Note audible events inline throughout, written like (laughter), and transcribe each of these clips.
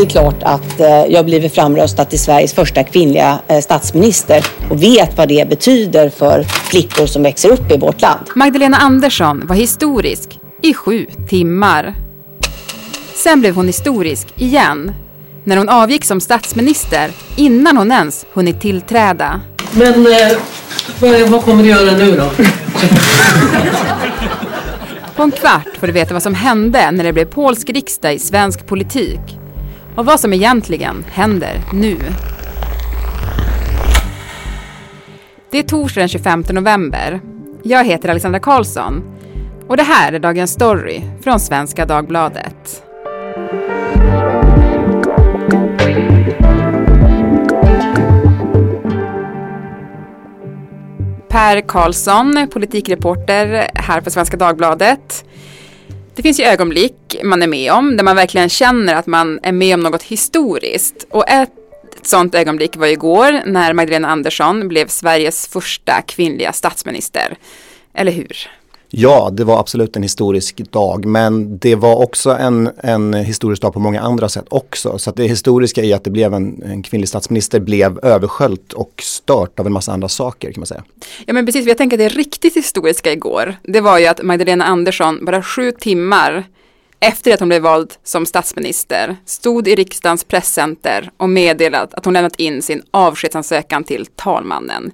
det är klart att eh, jag blivit framröstad till Sveriges första kvinnliga eh, statsminister och vet vad det betyder för flickor som växer upp i vårt land. Magdalena Andersson var historisk i sju timmar. Sen blev hon historisk igen när hon avgick som statsminister innan hon ens hunnit tillträda. Men eh, vad, vad kommer du göra nu då? På en kvart får du veta vad som hände när det blev polsk riksdag i svensk politik. Och vad som egentligen händer nu. Det är torsdag den 25 november. Jag heter Alexandra Karlsson. Och det här är dagens story från Svenska Dagbladet. Per Karlsson, politikreporter här på Svenska Dagbladet. Det finns ju ögonblick man är med om där man verkligen känner att man är med om något historiskt. Och ett sådant ögonblick var igår när Magdalena Andersson blev Sveriges första kvinnliga statsminister. Eller hur? Ja, det var absolut en historisk dag men det var också en, en historisk dag på många andra sätt också. Så att det historiska i att det blev en, en kvinnlig statsminister blev översköljt och stört av en massa andra saker kan man säga. Ja men precis, jag tänker att det riktigt historiska igår, det var ju att Magdalena Andersson bara sju timmar efter att hon blev vald som statsminister stod i riksdagens presscenter och meddelat att hon lämnat in sin avskedsansökan till talmannen.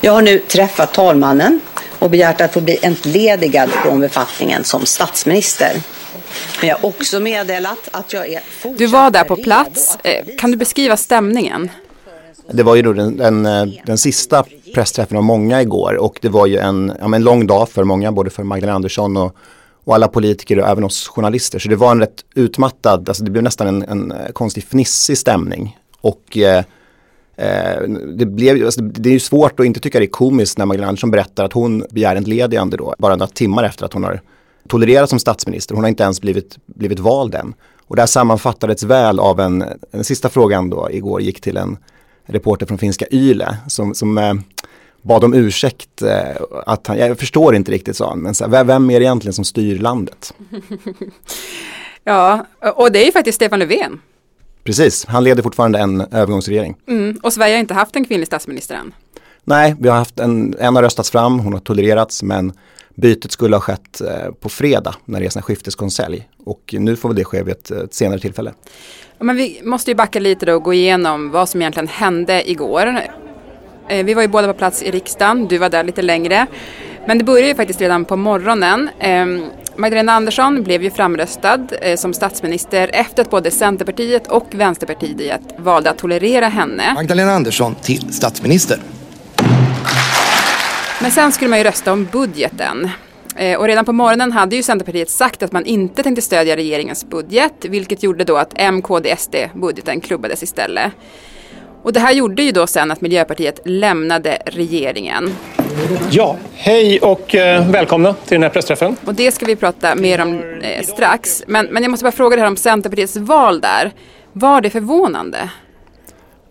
Jag har nu träffat talmannen och begärt att få bli entledigad från befattningen som statsminister. Men jag har också meddelat att jag är Du var där på plats. Eh, kan du beskriva stämningen? Det var ju då den, den, eh, den sista pressträffen av många igår och det var ju en, ja, en lång dag för många, både för Magdalena Andersson och, och alla politiker och även oss journalister. Så det var en rätt utmattad, alltså det blev nästan en, en konstig fnissig stämning. Och eh, Eh, Eh, det, blev, alltså, det är ju svårt att inte tycka det är komiskt när Magdalena Andersson berättar att hon begär entledigande då, bara några timmar efter att hon har tolererat som statsminister. Hon har inte ens blivit, blivit vald än. Och det här sammanfattades väl av en, den sista frågan då igår gick till en reporter från finska Yle som, som eh, bad om ursäkt. Eh, att han, jag förstår inte riktigt sa han, men så här, vem är det egentligen som styr landet? (laughs) ja, och det är ju faktiskt Stefan Löfven. Precis, han leder fortfarande en övergångsregering. Mm, och Sverige har inte haft en kvinnlig statsminister än. Nej, vi har haft en, en har röstats fram, hon har tolererats men bytet skulle ha skett eh, på fredag när det är skifteskonselj. Och nu får det ske vid ett, ett senare tillfälle. Ja, men vi måste ju backa lite då och gå igenom vad som egentligen hände igår. Eh, vi var ju båda på plats i riksdagen, du var där lite längre. Men det började ju faktiskt redan på morgonen. Magdalena Andersson blev ju framröstad eh, som statsminister efter att både Centerpartiet och Vänsterpartiet valde att tolerera henne. Magdalena Andersson till statsminister. Men sen skulle man ju rösta om budgeten. Eh, och redan på morgonen hade ju Centerpartiet sagt att man inte tänkte stödja regeringens budget, vilket gjorde då att M, KD, SD budgeten klubbades istället. Och det här gjorde ju då sen att Miljöpartiet lämnade regeringen. Ja, hej och eh, välkomna till den här pressträffen. Och det ska vi prata mer om eh, strax. Men, men jag måste bara fråga det här om Centerpartiets val där. Var det förvånande?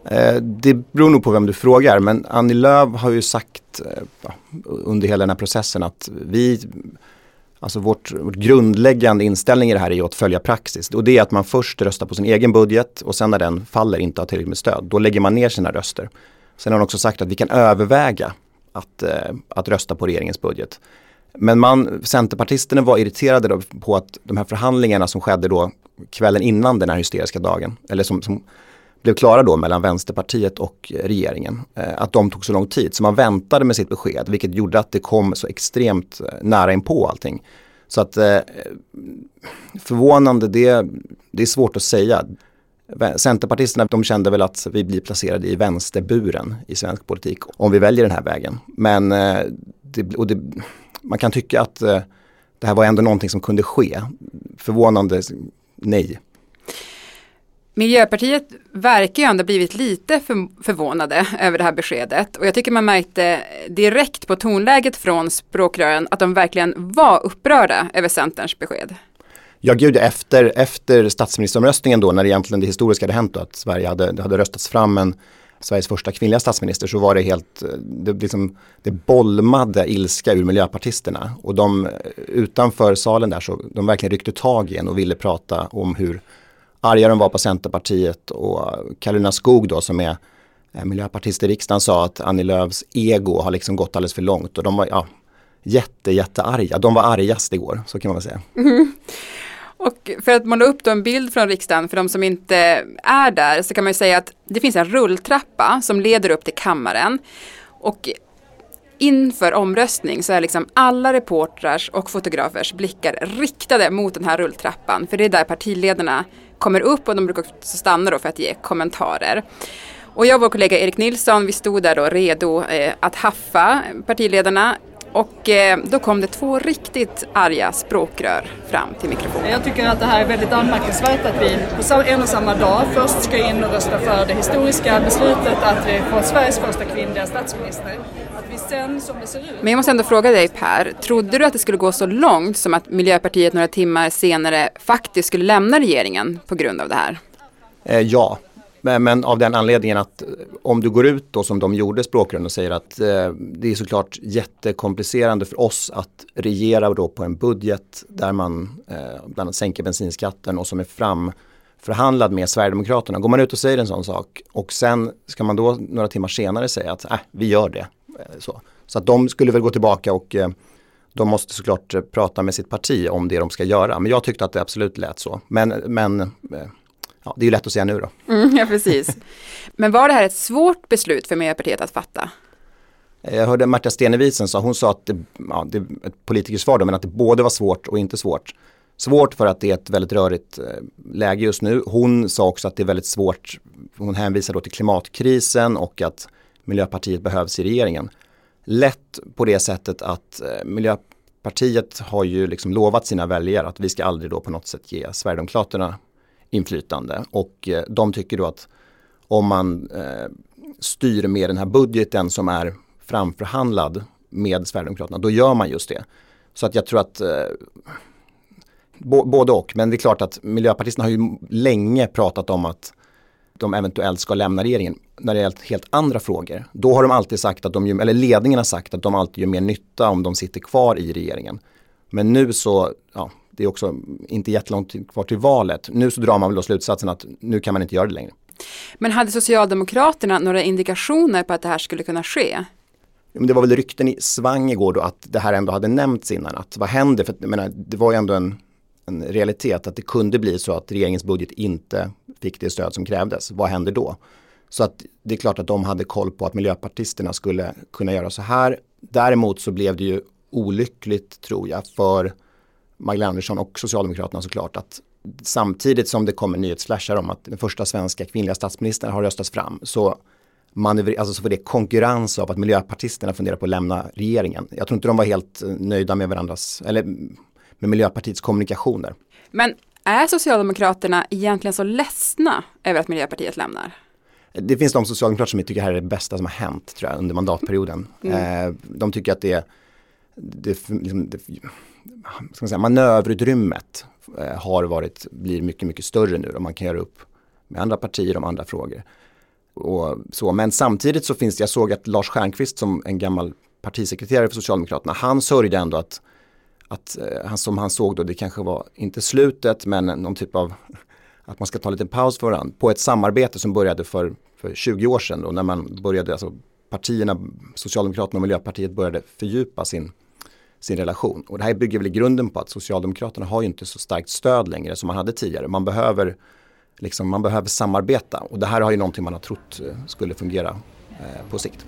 Eh, det beror nog på vem du frågar men Annie Lööf har ju sagt eh, under hela den här processen att vi Alltså vårt, vårt grundläggande inställning i det här är ju att följa praxis. Och det är att man först röstar på sin egen budget och sen när den faller inte har tillräckligt med stöd, då lägger man ner sina röster. Sen har de också sagt att vi kan överväga att, eh, att rösta på regeringens budget. Men man, Centerpartisterna var irriterade på att de här förhandlingarna som skedde då kvällen innan den här hysteriska dagen, eller som, som blev klara då mellan Vänsterpartiet och regeringen. Eh, att de tog så lång tid. Så man väntade med sitt besked vilket gjorde att det kom så extremt eh, nära in på allting. Så att eh, förvånande, det, det är svårt att säga. Centerpartisterna de kände väl att vi blir placerade i vänsterburen i svensk politik om vi väljer den här vägen. Men det, och det, man kan tycka att det här var ändå någonting som kunde ske. Förvånande, nej. Miljöpartiet verkar ju ändå blivit lite för, förvånade över det här beskedet och jag tycker man märkte direkt på tonläget från språkrören att de verkligen var upprörda över Centerns besked. Ja gud, efter, efter statsministeromröstningen då när egentligen det historiska hade hänt då, att Sverige hade, det hade röstats fram en Sveriges första kvinnliga statsminister så var det helt, det, liksom, det bolmade ilska ur miljöpartisterna och de utanför salen där så de verkligen ryckte tag i en och ville prata om hur arga de var på Centerpartiet och Karolina Skog då som är eh, miljöpartist i riksdagen sa att Annie Lööfs ego har liksom gått alldeles för långt och de var ja, jätte, jättearga. De var argast igår, så kan man väl säga. Mm. (laughs) Och för att måla upp då en bild från riksdagen för de som inte är där så kan man ju säga att det finns en rulltrappa som leder upp till kammaren. Och inför omröstning så är liksom alla reportrars och fotografers blickar riktade mot den här rulltrappan. För det är där partiledarna kommer upp och de brukar också stanna då för att ge kommentarer. Och jag och vår kollega Erik Nilsson, vi stod där då redo eh, att haffa partiledarna och eh, då kom det två riktigt arga språkrör fram till mikrofonen. Jag tycker att det här är väldigt anmärkningsvärt att vi på en och samma dag först ska in och rösta för det historiska beslutet att vi får Sveriges första kvinnliga statsminister. Att vi sen, som det ser ut... Men jag måste ändå fråga dig Per, trodde du att det skulle gå så långt som att Miljöpartiet några timmar senare faktiskt skulle lämna regeringen på grund av det här? Eh, ja, men, av den anledningen att eh, om du går ut då som de gjorde språkrören och säger att eh, det är såklart jättekomplicerande för oss att regera då på en budget där man eh, bland annat sänker bensinskatten och som är framförhandlad med Sverigedemokraterna. Går man ut och säger en sån sak och sen ska man då några timmar senare säga att äh, vi gör det. Eh, så. så att de skulle väl gå tillbaka och eh, de måste såklart eh, prata med sitt parti om det de ska göra. Men jag tyckte att det absolut lät så. Men, men ja, det är ju lätt att säga nu då. Mm, ja, precis. Men var det här ett svårt beslut för Miljöpartiet att fatta? Jag hörde Märta Steneviisen sa, hon sa att det, ja, det är ett politikersvar då, men att det både var svårt och inte svårt. Svårt för att det är ett väldigt rörigt eh, läge just nu. Hon sa också att det är väldigt svårt, hon hänvisar då till klimatkrisen och att Miljöpartiet behövs i regeringen. Lätt på det sättet att eh, Miljöpartiet har ju liksom lovat sina väljare att vi ska aldrig då på något sätt ge Sverigedemokraterna inflytande och eh, de tycker då att om man eh, styr med den här budgeten som är framförhandlad med Sverigedemokraterna, då gör man just det. Så att jag tror att eh, både och, men det är klart att miljöpartisterna har ju länge pratat om att de eventuellt ska lämna regeringen när det gäller helt andra frågor. Då har de alltid sagt att de, eller ledningen har sagt att de alltid gör mer nytta om de sitter kvar i regeringen. Men nu så, ja, det är också inte jättelångt kvar till valet. Nu så drar man väl då slutsatsen att nu kan man inte göra det längre. Men hade Socialdemokraterna några indikationer på att det här skulle kunna ske? Det var väl rykten i svang igår då att det här ändå hade nämnts innan. Att vad händer? För jag menar, det var ju ändå en, en realitet att det kunde bli så att regeringens budget inte fick det stöd som krävdes. Vad händer då? Så att det är klart att de hade koll på att miljöpartisterna skulle kunna göra så här. Däremot så blev det ju olyckligt tror jag för Magdalena Andersson och Socialdemokraterna såklart att samtidigt som det kommer nyhetsflashar om att den första svenska kvinnliga statsministern har röstats fram så manöver, alltså så får det konkurrens av att miljöpartisterna funderar på att lämna regeringen. Jag tror inte de var helt eh, nöjda med varandras, eller med Miljöpartiets kommunikationer. Men är Socialdemokraterna egentligen så ledsna över att Miljöpartiet lämnar? Det finns de socialdemokrater som tycker det här är det bästa som har hänt tror jag, under mandatperioden. Mm. Eh, de tycker att det, är det, liksom, det ska man säga, manöverutrymmet eh, har varit, blir mycket, mycket större nu och man kan göra upp med andra partier om andra frågor. Och så. Men samtidigt så finns det, jag såg att Lars Stjernkvist som en gammal partisekreterare för Socialdemokraterna, han sörjde ändå att, att eh, han, som han såg då, det kanske var inte slutet men någon typ av (laughs) att man ska ta en liten paus för varandra på ett samarbete som började för, för 20 år sedan då när man började, alltså partierna, Socialdemokraterna och Miljöpartiet började fördjupa sin sin relation. Och det här bygger väl i grunden på att Socialdemokraterna har ju inte så starkt stöd längre som man hade tidigare. Man behöver, liksom, man behöver samarbeta och det här har ju någonting man har trott eh, skulle fungera eh, på sikt.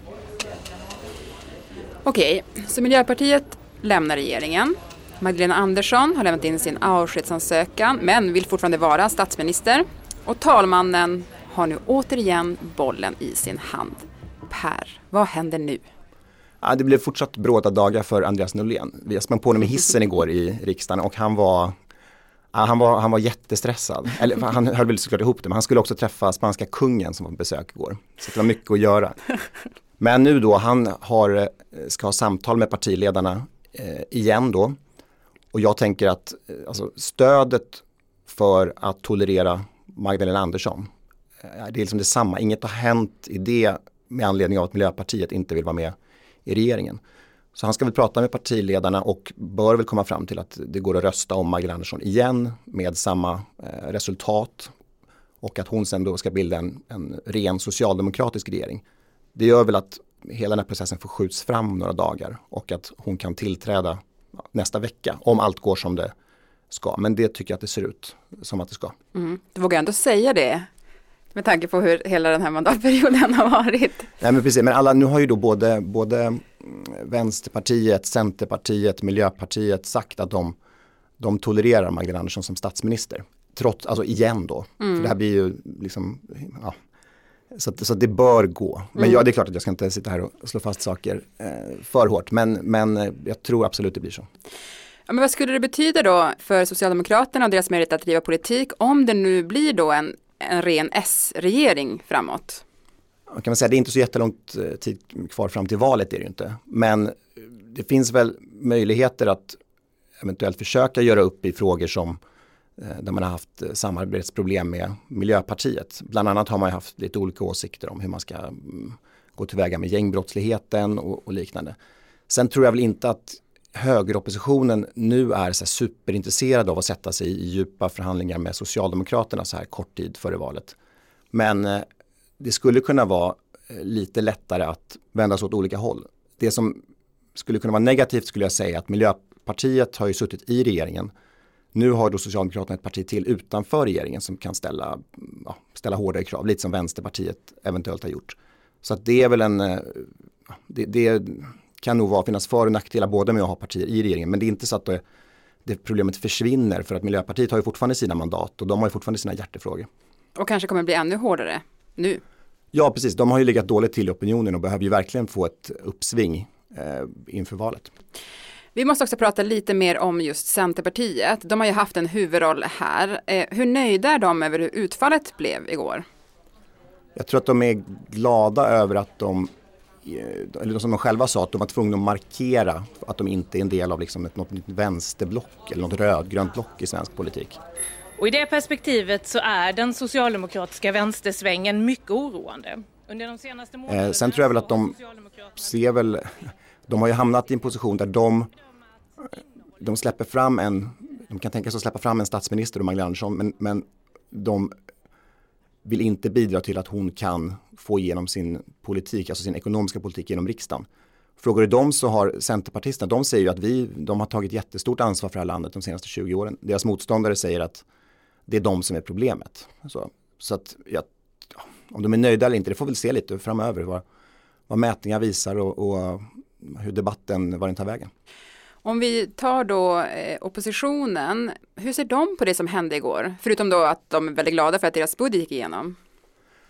Okej, så Miljöpartiet lämnar regeringen. Magdalena Andersson har lämnat in sin avskedsansökan men vill fortfarande vara statsminister. Och talmannen har nu återigen bollen i sin hand. Per, vad händer nu? Ja, det blev fortsatt bråda dagar för Andreas Norlén. Jag sprang på honom i hissen igår i riksdagen och han var Ja, han, var, han var jättestressad. Eller, han höll väl såklart ihop det, men han skulle också träffa spanska kungen som var på besök igår. Så det var mycket att göra. Men nu då, han har, eh, ska ha samtal med partiledarna eh, igen då. Och jag tänker att eh, alltså, stödet för att tolerera Magdalena Andersson, eh, det är liksom detsamma. Inget har hänt i det med anledning av att Miljöpartiet inte vill vara med i regeringen. Så han ska väl prata med partiledarna och bör väl komma fram till att det går att rösta om Magdalena Andersson igen med samma eh, resultat. och att hon sen då ska bilda en, en ren socialdemokratisk regering. Det gör väl att hela den här processen förskjuts fram några dagar och att hon kan tillträda nästa vecka om allt går som det ska. Men det tycker jag att det ser ut som att det ska. Mm. Du vågar ändå säga det med tanke på hur hela den här mandatperioden har varit. Nej men precis, men alla, nu har ju då både, både mm, Vänsterpartiet, Centerpartiet, Miljöpartiet sagt att de, de tolererar Magdalena Andersson som statsminister. Trots, alltså igen då. Mm. För det här blir ju liksom, ja, så, så det bör gå. Men mm. ja, det är klart att jag ska inte sitta här och slå fast saker eh, för hårt. Men, men eh, jag tror absolut det blir så. Ja, men vad skulle det betyda då för Socialdemokraterna och deras möjlighet att driva politik om det nu blir då en, en ren S-regering framåt? Kan man säga, det är inte så jättelångt eh, tid kvar fram till valet är det ju inte. Men det finns väl möjligheter att eventuellt försöka göra upp i frågor som eh, där man har haft eh, samarbetsproblem med Miljöpartiet. Bland annat har man haft lite olika åsikter om hur man ska mm, gå tillväga med gängbrottsligheten och, och liknande. Sen tror jag väl inte att högeroppositionen nu är så superintresserad av att sätta sig i djupa förhandlingar med Socialdemokraterna så här kort tid före valet. Men eh, det skulle kunna vara eh, lite lättare att vända sig åt olika håll. Det som skulle kunna vara negativt skulle jag säga att Miljöpartiet har ju suttit i regeringen nu har då Socialdemokraterna ett parti till utanför regeringen som kan ställa, ja, ställa hårdare krav, lite som Vänsterpartiet eventuellt har gjort. Så att det är väl en, eh, det, det kan nog vara, finnas för och nackdelar både med att ha partier i regeringen, men det är inte så att det, det problemet försvinner för att Miljöpartiet har ju fortfarande sina mandat och de har ju fortfarande sina hjärtefrågor. Och kanske kommer bli ännu hårdare nu. Ja, precis. De har ju legat dåligt till i opinionen och behöver ju verkligen få ett uppsving eh, inför valet. Vi måste också prata lite mer om just Centerpartiet. De har ju haft en huvudroll här. Eh, hur nöjda är de över hur utfallet blev igår? Jag tror att de är glada över att de eller som de själva sa, att de var tvungna att markera att de inte är en del av liksom ett, något nytt vänsterblock eller något rödgrönt block i svensk politik. Och i det perspektivet så är den socialdemokratiska vänstersvängen mycket oroande. Under de senaste månaderna eh, sen tror jag väl att de ser väl, de har ju hamnat i en position där de de släpper fram en, de kan tänka sig att släppa fram en statsminister och Magdalena Andersson men, men de vill inte bidra till att hon kan få igenom sin politik, alltså sin ekonomiska politik genom riksdagen. Frågar du dem så har Centerpartisterna, de säger ju att vi, de har tagit jättestort ansvar för det här landet de senaste 20 åren. Deras motståndare säger att det är de som är problemet. Så, så att, ja, om de är nöjda eller inte, det får vi se lite framöver vad, vad mätningar visar och, och hur debatten, var den tar vägen. Om vi tar då eh, oppositionen, hur ser de på det som hände igår? Förutom då att de är väldigt glada för att deras budget gick igenom.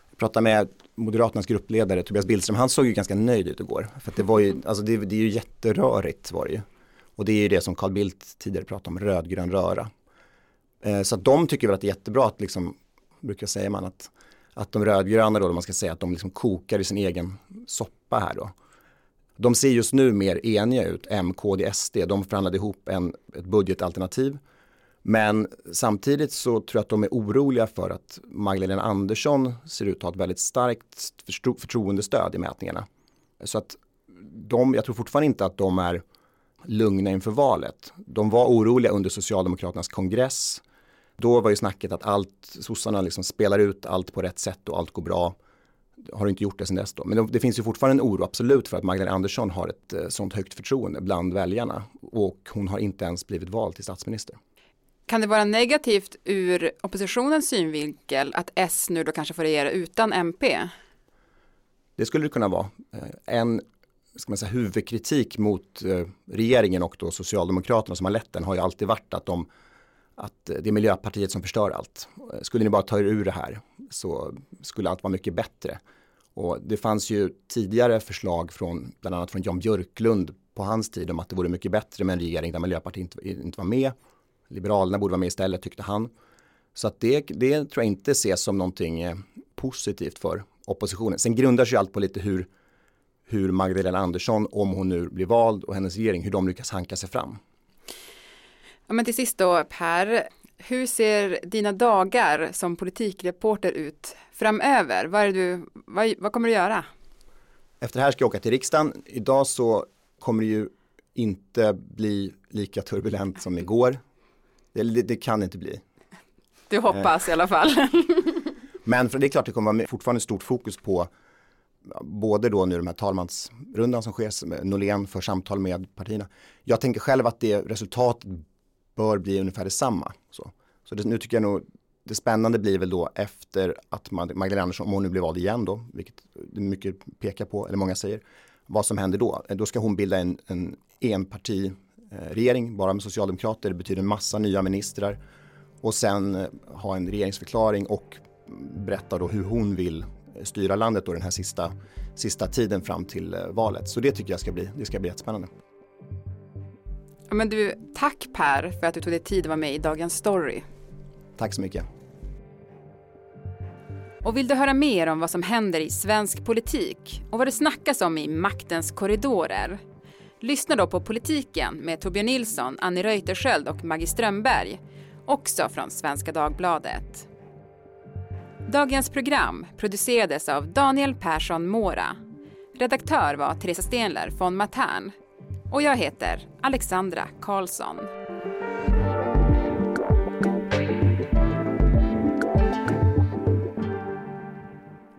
Jag pratade med Moderaternas gruppledare Tobias Billström, han såg ju ganska nöjd ut igår. För det var ju, alltså det, det, är ju jätterörigt var det ju. Och det är ju det som Carl Bildt tidigare pratade om, rödgrön röra. Eh, så att de tycker väl att det är jättebra att liksom, brukar säga man att, att de rödgröna då, man ska säga att de liksom kokar i sin egen soppa här då. De ser just nu mer eniga ut, M, KD, SD. De förhandlade ihop en, ett budgetalternativ. Men samtidigt så tror jag att de är oroliga för att Magdalena Andersson ser ut att ha ett väldigt starkt förtroendestöd i mätningarna. Så att de, jag tror fortfarande inte att de är lugna inför valet. De var oroliga under Socialdemokraternas kongress. Då var ju snacket att allt, sossarna liksom spelar ut allt på rätt sätt och allt går bra har inte gjort det sedan dess då. Men det finns ju fortfarande en oro absolut för att Magdalena Andersson har ett eh, sånt högt förtroende bland väljarna och hon har inte ens blivit vald till statsminister. Kan det vara negativt ur oppositionens synvinkel att S nu då kanske får regera utan MP? Det skulle det kunna vara. Eh, en ska man säga, huvudkritik mot eh, regeringen och då Socialdemokraterna som har lett den har ju alltid varit att de att det är Miljöpartiet som förstör allt. Skulle ni bara ta er ur det här så skulle allt vara mycket bättre. Och det fanns ju tidigare förslag från bland annat från Jan Björklund på hans tid om att det vore mycket bättre med en regering där Miljöpartiet inte, inte var med. Liberalerna borde vara med istället tyckte han. Så att det, det tror jag inte ses som någonting eh, positivt för oppositionen. Sen grundar sig allt på lite hur, hur Magdalena Andersson, om hon nu blir vald och hennes regering, hur de lyckas hanka sig fram. Ja, men till sist då Per, hur ser dina dagar som politikreporter ut framöver? Vad, du, vad, vad kommer du göra? Efter det här ska jag åka till riksdagen. Idag så kommer det ju inte bli lika turbulent som igår. Det, det, det kan inte bli. Du hoppas eh. i alla fall. (laughs) Men för det är klart det kommer vara fortfarande stort fokus på både då nu de här talmansrundan som sker, Norlén för samtal med partierna. Jag tänker själv att det resultatet bör bli ungefär detsamma. Så, så det, nu tycker jag nog det spännande blir väl då efter att Magdalena Andersson, om hon nu blir vald igen då, vilket mycket pekar på, eller många säger, vad som händer då. Då ska hon bilda en, en enpartiregering, bara med socialdemokrater, det betyder en massa nya ministrar. Och sen eh, ha en regeringsförklaring och berätta då hur hon vill styra landet då den här sista, sista tiden fram till eh, valet. Så det tycker jag ska bli, det ska bli jättespännande. Men du, tack Per för att du tog dig tid att vara med i Dagens Story. Tack så mycket. Och vill du höra mer om vad som händer i svensk politik och vad det snackas om i maktens korridorer? Lyssna då på Politiken med Torbjörn Nilsson, Annie Reuterskiöld och Maggie Strömberg, också från Svenska Dagbladet. Dagens program producerades av Daniel Persson Mora. Redaktör var Teresa Stenler von Matern. Och jag heter Alexandra Karlsson.